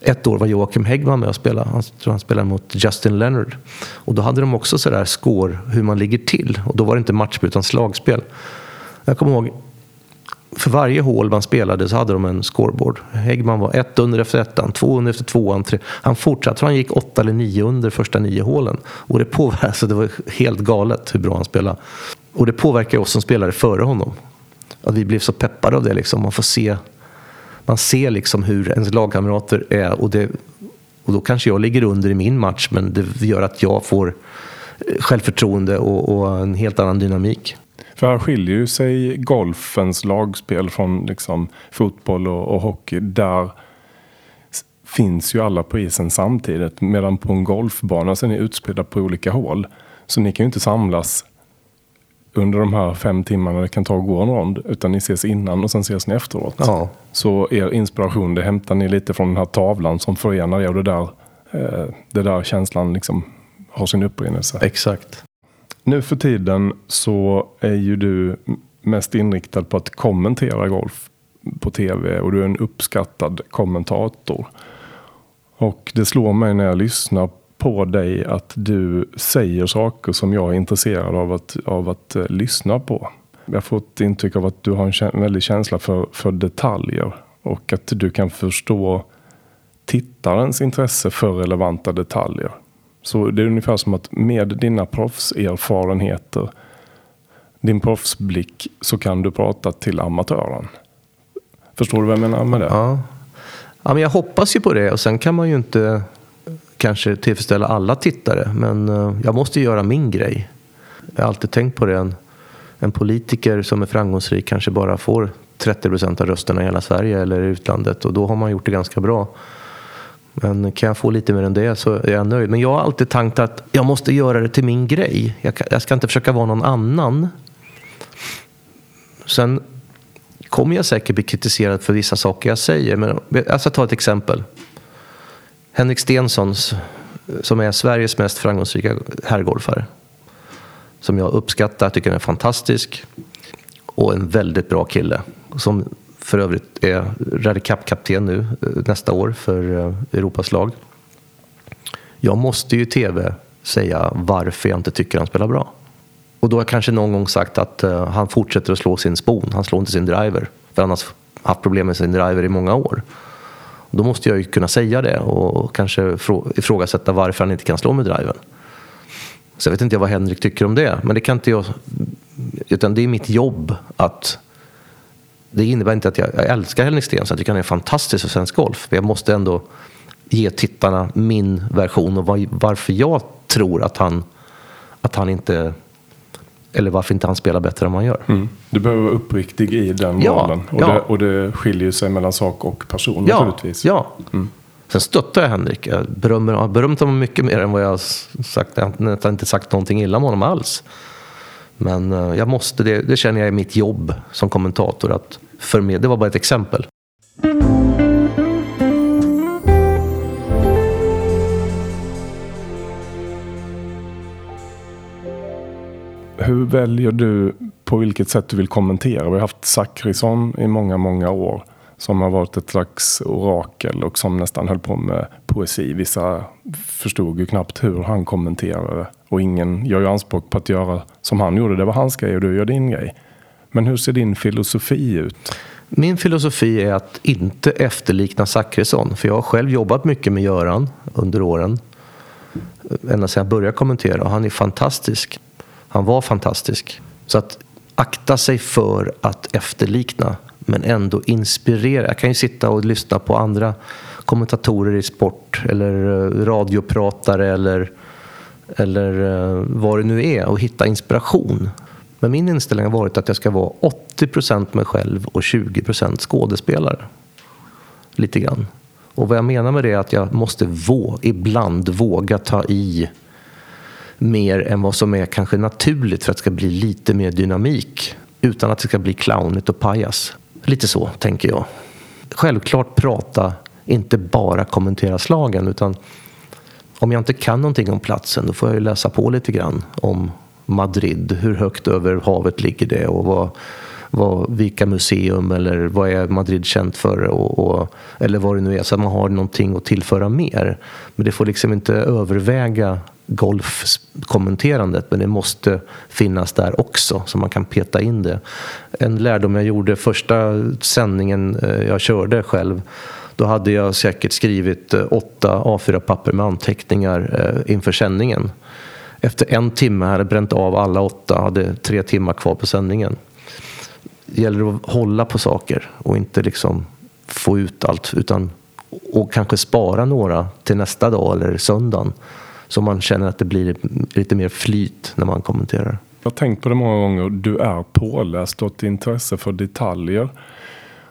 Ett år var Joakim Häggman med och spelade. Han tror han spelade mot Justin Leonard. Och då hade de också sådär score hur man ligger till. Och då var det inte matchspel utan slagspel. Jag kommer ihåg för varje hål man spelade så hade de en scoreboard. Häggman var ett under efter ettan, två under efter tvåan, tre. Han fortsatte, han gick åtta eller nio under första nio hålen. Och det påverkade, så alltså, det var helt galet hur bra han spelade. Och det påverkar oss som spelare före honom. Att vi blev så peppade av det liksom. Man får se, man ser liksom hur ens lagkamrater är och, det, och då kanske jag ligger under i min match men det gör att jag får eh, självförtroende och, och en helt annan dynamik. För här skiljer ju sig golfens lagspel från liksom fotboll och, och hockey. Där finns ju alla på isen samtidigt. Medan på en golfbana så är ni utspridda på olika hål. Så ni kan ju inte samlas under de här fem timmarna det kan ta att gå en rond. Utan ni ses innan och sen ses ni efteråt. Ja. Så er inspiration det hämtar ni lite från den här tavlan som förenar er och det där, eh, det där känslan liksom har sin upprinnelse. Exakt. Nu för tiden så är ju du mest inriktad på att kommentera golf på tv och du är en uppskattad kommentator. Och det slår mig när jag lyssnar på dig att du säger saker som jag är intresserad av att, av att uh, lyssna på. Jag får ett intryck av att du har en kä väldig känsla för, för detaljer och att du kan förstå tittarens intresse för relevanta detaljer. Så det är ungefär som att med dina proffserfarenheter, din proffsblick, så kan du prata till amatören. Förstår du vad jag menar med det? Ja. ja, men jag hoppas ju på det och sen kan man ju inte kanske tillfredsställa alla tittare. Men eh, jag måste göra min grej. Jag har alltid tänkt på det. En, en politiker som är framgångsrik kanske bara får 30 procent av rösterna i hela Sverige eller i utlandet och då har man gjort det ganska bra. Men kan jag få lite mer än det så är jag nöjd. Men jag har alltid tänkt att jag måste göra det till min grej. Jag, kan, jag ska inte försöka vara någon annan. Sen kommer jag säkert bli kritiserad för vissa saker jag säger. Men jag ska ta ett exempel. Henrik Stensson som är Sveriges mest framgångsrika herrgolfare. Som jag uppskattar, tycker är fantastisk. Och en väldigt bra kille. Som för övrigt är Ryder Cup-kapten nu eh, nästa år för eh, Europas lag. Jag måste ju i tv säga varför jag inte tycker han spelar bra. Och då har jag kanske någon gång sagt att uh, han fortsätter att slå sin spon. Han slår inte sin driver. För han har haft problem med sin driver i många år. Då måste jag ju kunna säga det och kanske ifrågasätta varför han inte kan slå med driven. Så jag vet inte vad Henrik tycker om det. Men det kan inte jag... Utan det är mitt jobb att det innebär inte att jag, jag älskar Henrik Stenson. Jag tycker han är fantastisk för svensk golf. Men jag måste ändå ge tittarna min version och var, varför jag tror att han, att han inte eller varför inte han spelar bättre än man gör. Mm. Du behöver vara uppriktig i den ja, rollen. Och, ja. det, och det skiljer sig mellan sak och person ja, naturligtvis. Ja. Mm. Sen stöttar jag Henrik. Jag berömmer, har berömt honom mycket mer än vad jag har sagt. Jag har inte sagt någonting illa om honom alls. Men eh, jag måste, det, det känner jag är mitt jobb som kommentator. att förmedla. Det var bara ett exempel. Hur väljer du på vilket sätt du vill kommentera? Vi har haft Zachrisson i många, många år som har varit ett slags orakel och som nästan höll på med poesi. Vissa förstod ju knappt hur han kommenterade och ingen gör ju anspråk på att göra som han gjorde. Det var hans grej och du gör din grej. Men hur ser din filosofi ut? Min filosofi är att inte efterlikna Zachrisson. För jag har själv jobbat mycket med Göran under åren. Ända sedan jag började kommentera. Och han är fantastisk. Han var fantastisk. Så att akta sig för att efterlikna. Men ändå inspirera. Jag kan ju sitta och lyssna på andra kommentatorer i sport. Eller eh, radiopratare. Eller, eller eh, vad det nu är. Och hitta inspiration. Men min inställning har varit att jag ska vara 80% mig själv och 20% skådespelare. Lite grann. Och vad jag menar med det är att jag måste vå ibland våga ta i mer än vad som är kanske naturligt för att det ska bli lite mer dynamik. Utan att det ska bli clownigt och pajas. Lite så tänker jag. Självklart prata, inte bara kommentera slagen utan om jag inte kan någonting om platsen då får jag ju läsa på lite grann om Madrid. Hur högt över havet ligger det och vad, vad, vilka museum eller vad är Madrid känt för och, och, eller vad det nu är så att man har någonting att tillföra mer. Men det får liksom inte överväga golfkommenterandet men det måste finnas där också så man kan peta in det. En lärdom jag gjorde första sändningen eh, jag körde själv då hade jag säkert skrivit eh, åtta A4-papper med anteckningar eh, inför sändningen efter en timme hade jag bränt av alla åtta, hade tre timmar kvar på sändningen. Det gäller att hålla på saker och inte liksom få ut allt utan och kanske spara några till nästa dag eller söndagen så man känner att det blir lite mer flyt när man kommenterar. Jag har tänkt på det många gånger. Du är påläst och ett intresse för detaljer.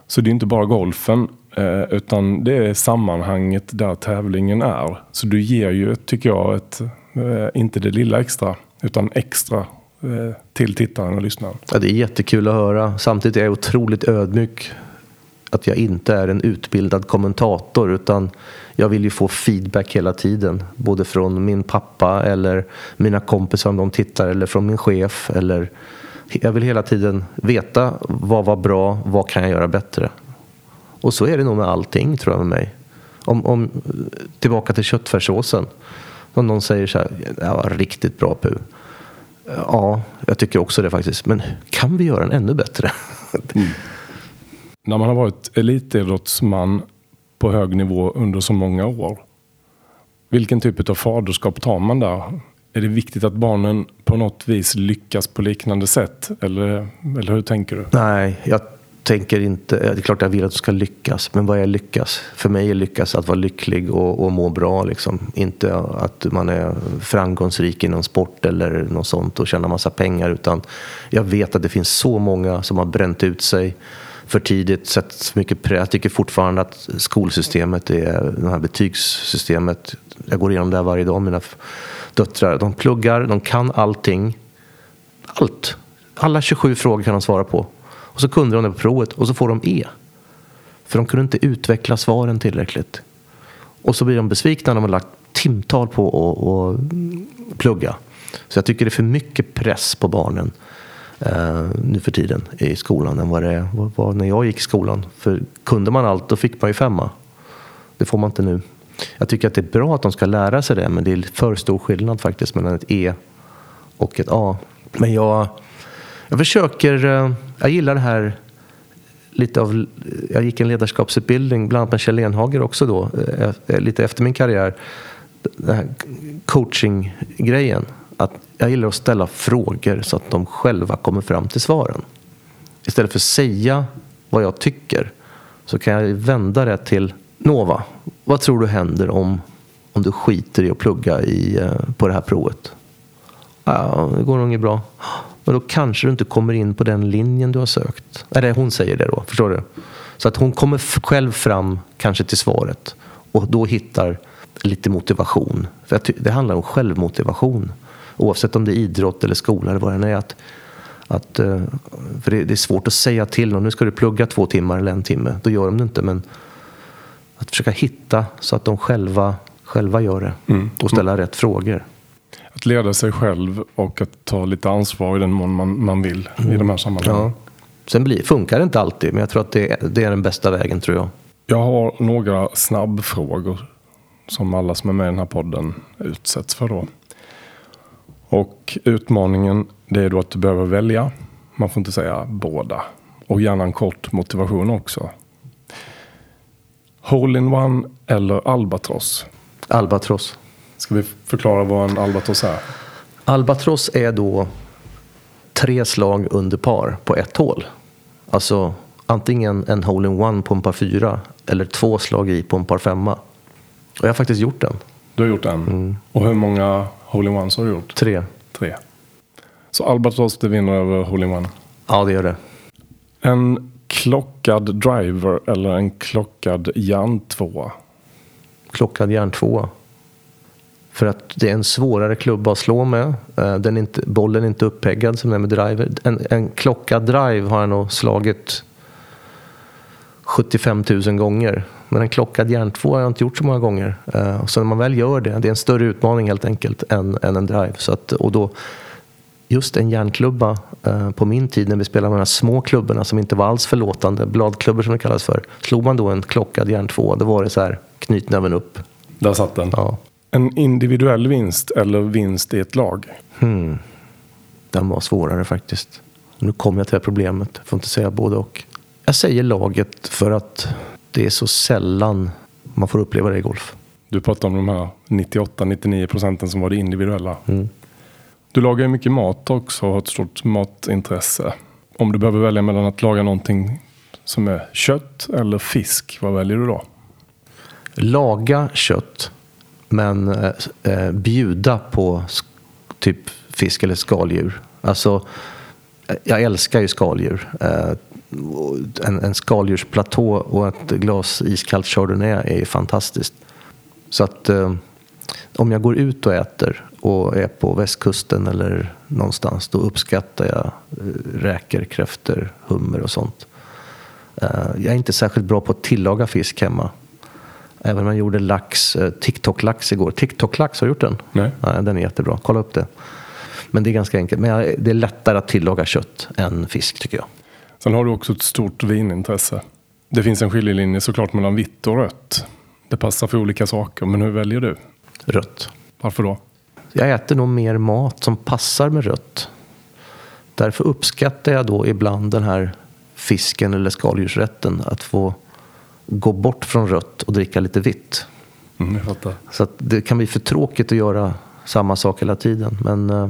Så det är inte bara golfen. Eh, utan det är sammanhanget där tävlingen är. Så du ger ju, tycker jag, ett, eh, inte det lilla extra. Utan extra eh, till tittaren och lyssnaren. Ja, det är jättekul att höra. Samtidigt är jag otroligt ödmjuk. Att jag inte är en utbildad kommentator utan jag vill ju få feedback hela tiden. Både från min pappa eller mina kompisar om de tittar eller från min chef. Eller jag vill hela tiden veta vad var bra, vad kan jag göra bättre. Och så är det nog med allting tror jag med mig. Om, om, tillbaka till köttfärssåsen. Om någon säger så här, det var riktigt bra Pu. Ja, jag tycker också det faktiskt. Men kan vi göra den ännu bättre? Mm. När man har varit elitidrottsman på hög nivå under så många år. Vilken typ av faderskap tar man där? Är det viktigt att barnen på något vis lyckas på liknande sätt? Eller, eller hur tänker du? Nej, jag tänker inte... Eh, det är klart jag vill att de ska lyckas, men vad är lyckas? För mig är lyckas att vara lycklig och, och må bra. Liksom. Inte att man är framgångsrik inom sport eller något sånt och tjänar massa pengar. Utan jag vet att det finns så många som har bränt ut sig för tidigt, sett mycket press. Jag tycker fortfarande att skolsystemet, är, det här betygssystemet, jag går igenom det här varje dag. Mina döttrar, de pluggar, de kan allting. Allt. Alla 27 frågor kan de svara på. Och så kunde de det på provet och så får de E. För de kunde inte utveckla svaren tillräckligt. Och så blir de besvikna när de har lagt timtal på att plugga. Så jag tycker det är för mycket press på barnen eh, nu för tiden i skolan än vad det var när jag gick i skolan. För kunde man allt då fick man ju femma. Det får man inte nu. Jag tycker att det är bra att de ska lära sig det men det är för stor skillnad faktiskt mellan ett E och ett A. Men jag, jag försöker, eh, jag gillar det här lite av, jag gick en ledarskapsutbildning bland annat med Kjell Enhager också då, eh, eh, lite efter min karriär. Den här coaching-grejen att jag gillar att ställa frågor så att de själva kommer fram till svaren. Istället för att säga vad jag tycker så kan jag vända det till Nova. Vad tror du händer om, om du skiter i att plugga i, på det här provet? Ja, det går nog inget bra. Men då kanske du inte kommer in på den linjen du har sökt. Eller hon säger det då, förstår du? Så att hon kommer själv fram kanske till svaret och då hittar lite motivation. För det handlar om självmotivation oavsett om det är idrott eller skola eller vad det än är. Att, att, eh, för det är svårt att säga till någon, nu ska du plugga två timmar eller en timme. Då gör de det inte. Men att försöka hitta så att de själva, själva gör det mm. och ställa rätt frågor. Att leda sig själv och att ta lite ansvar i den mån man, man vill mm. i de här sammanhangen. Ja. Sen blir, funkar det inte alltid, men jag tror att det, det är den bästa vägen tror jag. Jag har några snabbfrågor som alla som är med i den här podden utsätts för då. Och utmaningen det är då att du behöver välja. Man får inte säga båda. Och gärna en kort motivation också. Hole-in-one eller albatross? Albatross. Ska vi förklara vad en albatross är? Albatross är då tre slag under par på ett hål. Alltså antingen en hole-in-one på en par fyra eller två slag i på en par femma. Och jag har faktiskt gjort den. Du har gjort den? Mm. Och hur många Hole-in-ones har du gjort? Tre. Tre. Så Albatross det vinner över Hole-in-one? Ja, det gör det. En klockad driver eller en klockad järntvåa? Klockad järntvåa. För att det är en svårare klubba att slå med. Eh, den är inte, bollen är inte uppeggad som är med driver. En, en klockad drive har jag nog slagit 75 000 gånger. Men en klockad järntvå har jag inte gjort så många gånger. Uh, så när man väl gör det, det är en större utmaning helt enkelt än, än en drive. Så att, och då, just en järnklubba uh, på min tid när vi spelade med de här små klubborna som inte var alls förlåtande, bladklubbor som det kallas för. Slog man då en klockad järntvå, då var det så här knytnäven upp. Där satt den. Ja. En individuell vinst eller vinst i ett lag? Hmm. Den var svårare faktiskt. Nu kommer jag till det problemet. Jag får inte säga både och. Jag säger laget för att det är så sällan man får uppleva det i golf. Du pratar om de här 98-99 procenten som var det individuella. Mm. Du lagar ju mycket mat också och har ett stort matintresse. Om du behöver välja mellan att laga någonting som är kött eller fisk, vad väljer du då? Laga kött, men eh, eh, bjuda på typ fisk eller skaldjur. Alltså, eh, jag älskar ju skaldjur. Eh, en, en skaldjursplatå och ett glas iskallt chardonnay är fantastiskt. Så att eh, om jag går ut och äter och är på västkusten eller någonstans då uppskattar jag eh, räkor, kräftor, hummer och sånt. Eh, jag är inte särskilt bra på att tillaga fisk hemma. Även om jag gjorde lax, eh, TikTok-lax igår. TikTok-lax, har du gjort den? Nej. Nej. Den är jättebra, kolla upp det. Men det är ganska enkelt. Men det är lättare att tillaga kött än fisk tycker jag. Sen har du också ett stort vinintresse. Det finns en skiljelinje såklart mellan vitt och rött. Det passar för olika saker, men hur väljer du? Rött. Varför då? Jag äter nog mer mat som passar med rött. Därför uppskattar jag då ibland den här fisken eller skaldjursrätten. Att få gå bort från rött och dricka lite vitt. Mm. Så det kan bli för tråkigt att göra samma sak hela tiden. Men, eh,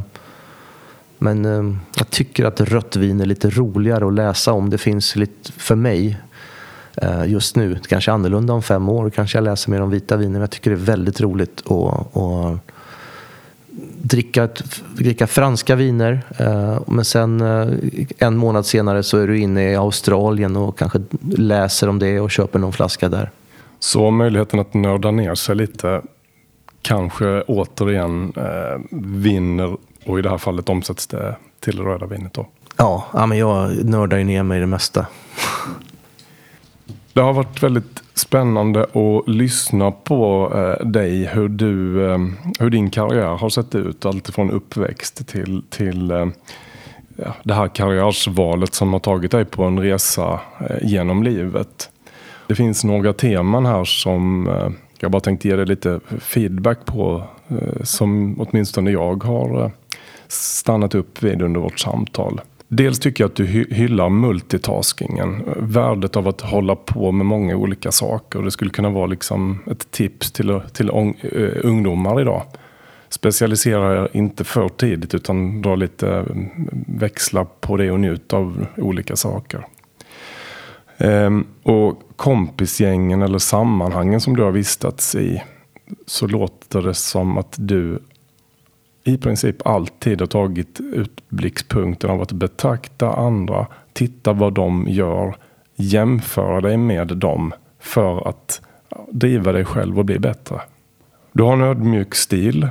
men eh, jag tycker att rött vin är lite roligare att läsa om. Det finns lite, för mig eh, just nu, kanske annorlunda om fem år, kanske jag läser mer om vita viner. Men jag tycker det är väldigt roligt att, att dricka, dricka franska viner. Men sen en månad senare så är du inne i Australien och kanske läser om det och köper någon flaska där. Så möjligheten att nörda ner sig lite kanske återigen eh, vinner och i det här fallet omsätts det till det röda vinet då? Ja, ja men jag nördar ju ner mig i det mesta. Det har varit väldigt spännande att lyssna på eh, dig, hur, du, eh, hur din karriär har sett ut. Alltifrån uppväxt till, till eh, ja, det här karriärsvalet som har tagit dig på en resa eh, genom livet. Det finns några teman här som eh, jag bara tänkte ge dig lite feedback på eh, som åtminstone jag har stannat upp vid under vårt samtal. Dels tycker jag att du hyllar multitaskingen. Värdet av att hålla på med många olika saker. Det skulle kunna vara liksom ett tips till, till eh, ungdomar idag. Specialisera er inte för tidigt utan dra lite mm, växlar på det och njut av olika saker. Ehm, och kompisgängen eller sammanhangen som du har vistats i så låter det som att du i princip alltid har tagit utblickspunkten av att betrakta andra, titta vad de gör, jämföra dig med dem för att driva dig själv och bli bättre. Du har en ödmjuk stil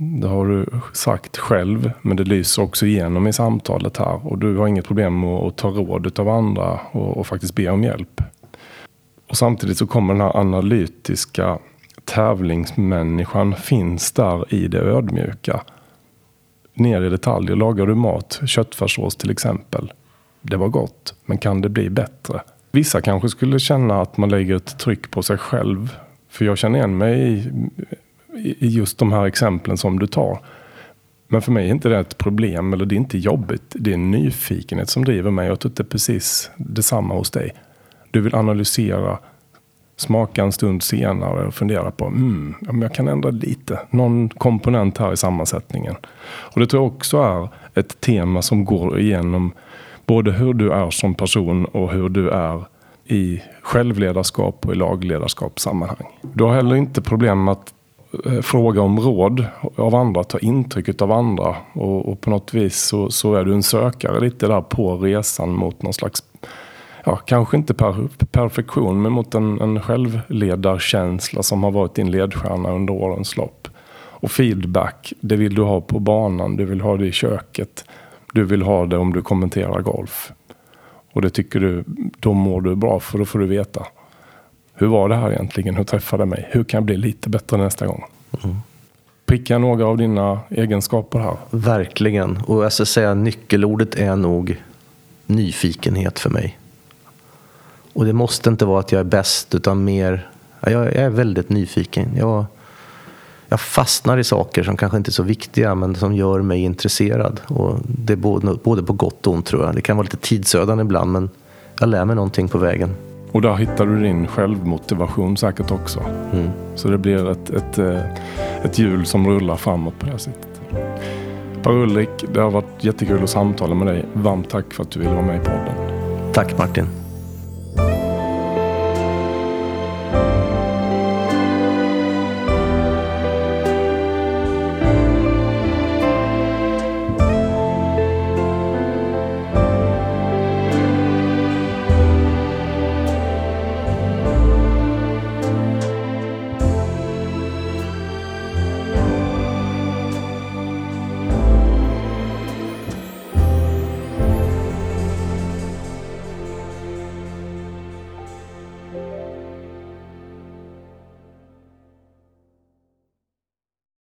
det har du sagt själv, men det lyser också igenom i samtalet här. Och du har inget problem med att ta råd av andra och, och faktiskt be om hjälp. Och samtidigt så kommer den här analytiska tävlingsmänniskan finns där i det ödmjuka. Ner i detaljer. Lagar du mat, köttfärssås till exempel. Det var gott, men kan det bli bättre? Vissa kanske skulle känna att man lägger ett tryck på sig själv. För jag känner igen mig i i just de här exemplen som du tar. Men för mig är inte det ett problem eller det är inte jobbigt. Det är nyfikenhet som driver mig. Jag tror att det är precis detsamma hos dig. Du vill analysera, smaka en stund senare och fundera på mm, om jag kan ändra lite. Någon komponent här i sammansättningen. Och det tror jag också är ett tema som går igenom både hur du är som person och hur du är i självledarskap och i lagledarskapssammanhang. Du har heller inte problem med att eh, fråga om råd av andra, ta intryck av andra. Och, och, på något vis så, så, är du en sökare lite där på resan mot någon slags, ja kanske inte per, perfektion, men mot en, en självledarkänsla som har varit din ledstjärna under årens lopp. Och feedback, det vill du ha på banan, du vill ha det i köket. Du vill ha det om du kommenterar golf. Och det tycker du, då mår du bra för då får du veta hur var det här egentligen? Hur träffade det mig? Hur kan jag bli lite bättre nästa gång? Mm. Pricka några av dina egenskaper här. Verkligen. Och jag ska säga nyckelordet är nog nyfikenhet för mig. Och det måste inte vara att jag är bäst utan mer, jag, jag är väldigt nyfiken. Jag, jag fastnar i saker som kanske inte är så viktiga men som gör mig intresserad. Och det är både, både på gott och ont tror jag. Det kan vara lite tidsödande ibland men jag lär mig någonting på vägen. Och där hittar du din självmotivation säkert också. Mm. Så det blir ett, ett, eh, ett hjul som rullar framåt på det sättet. Per-Ulrik, det har varit jättekul att samtala med dig. Varmt tack för att du ville vara med i podden. Tack Martin.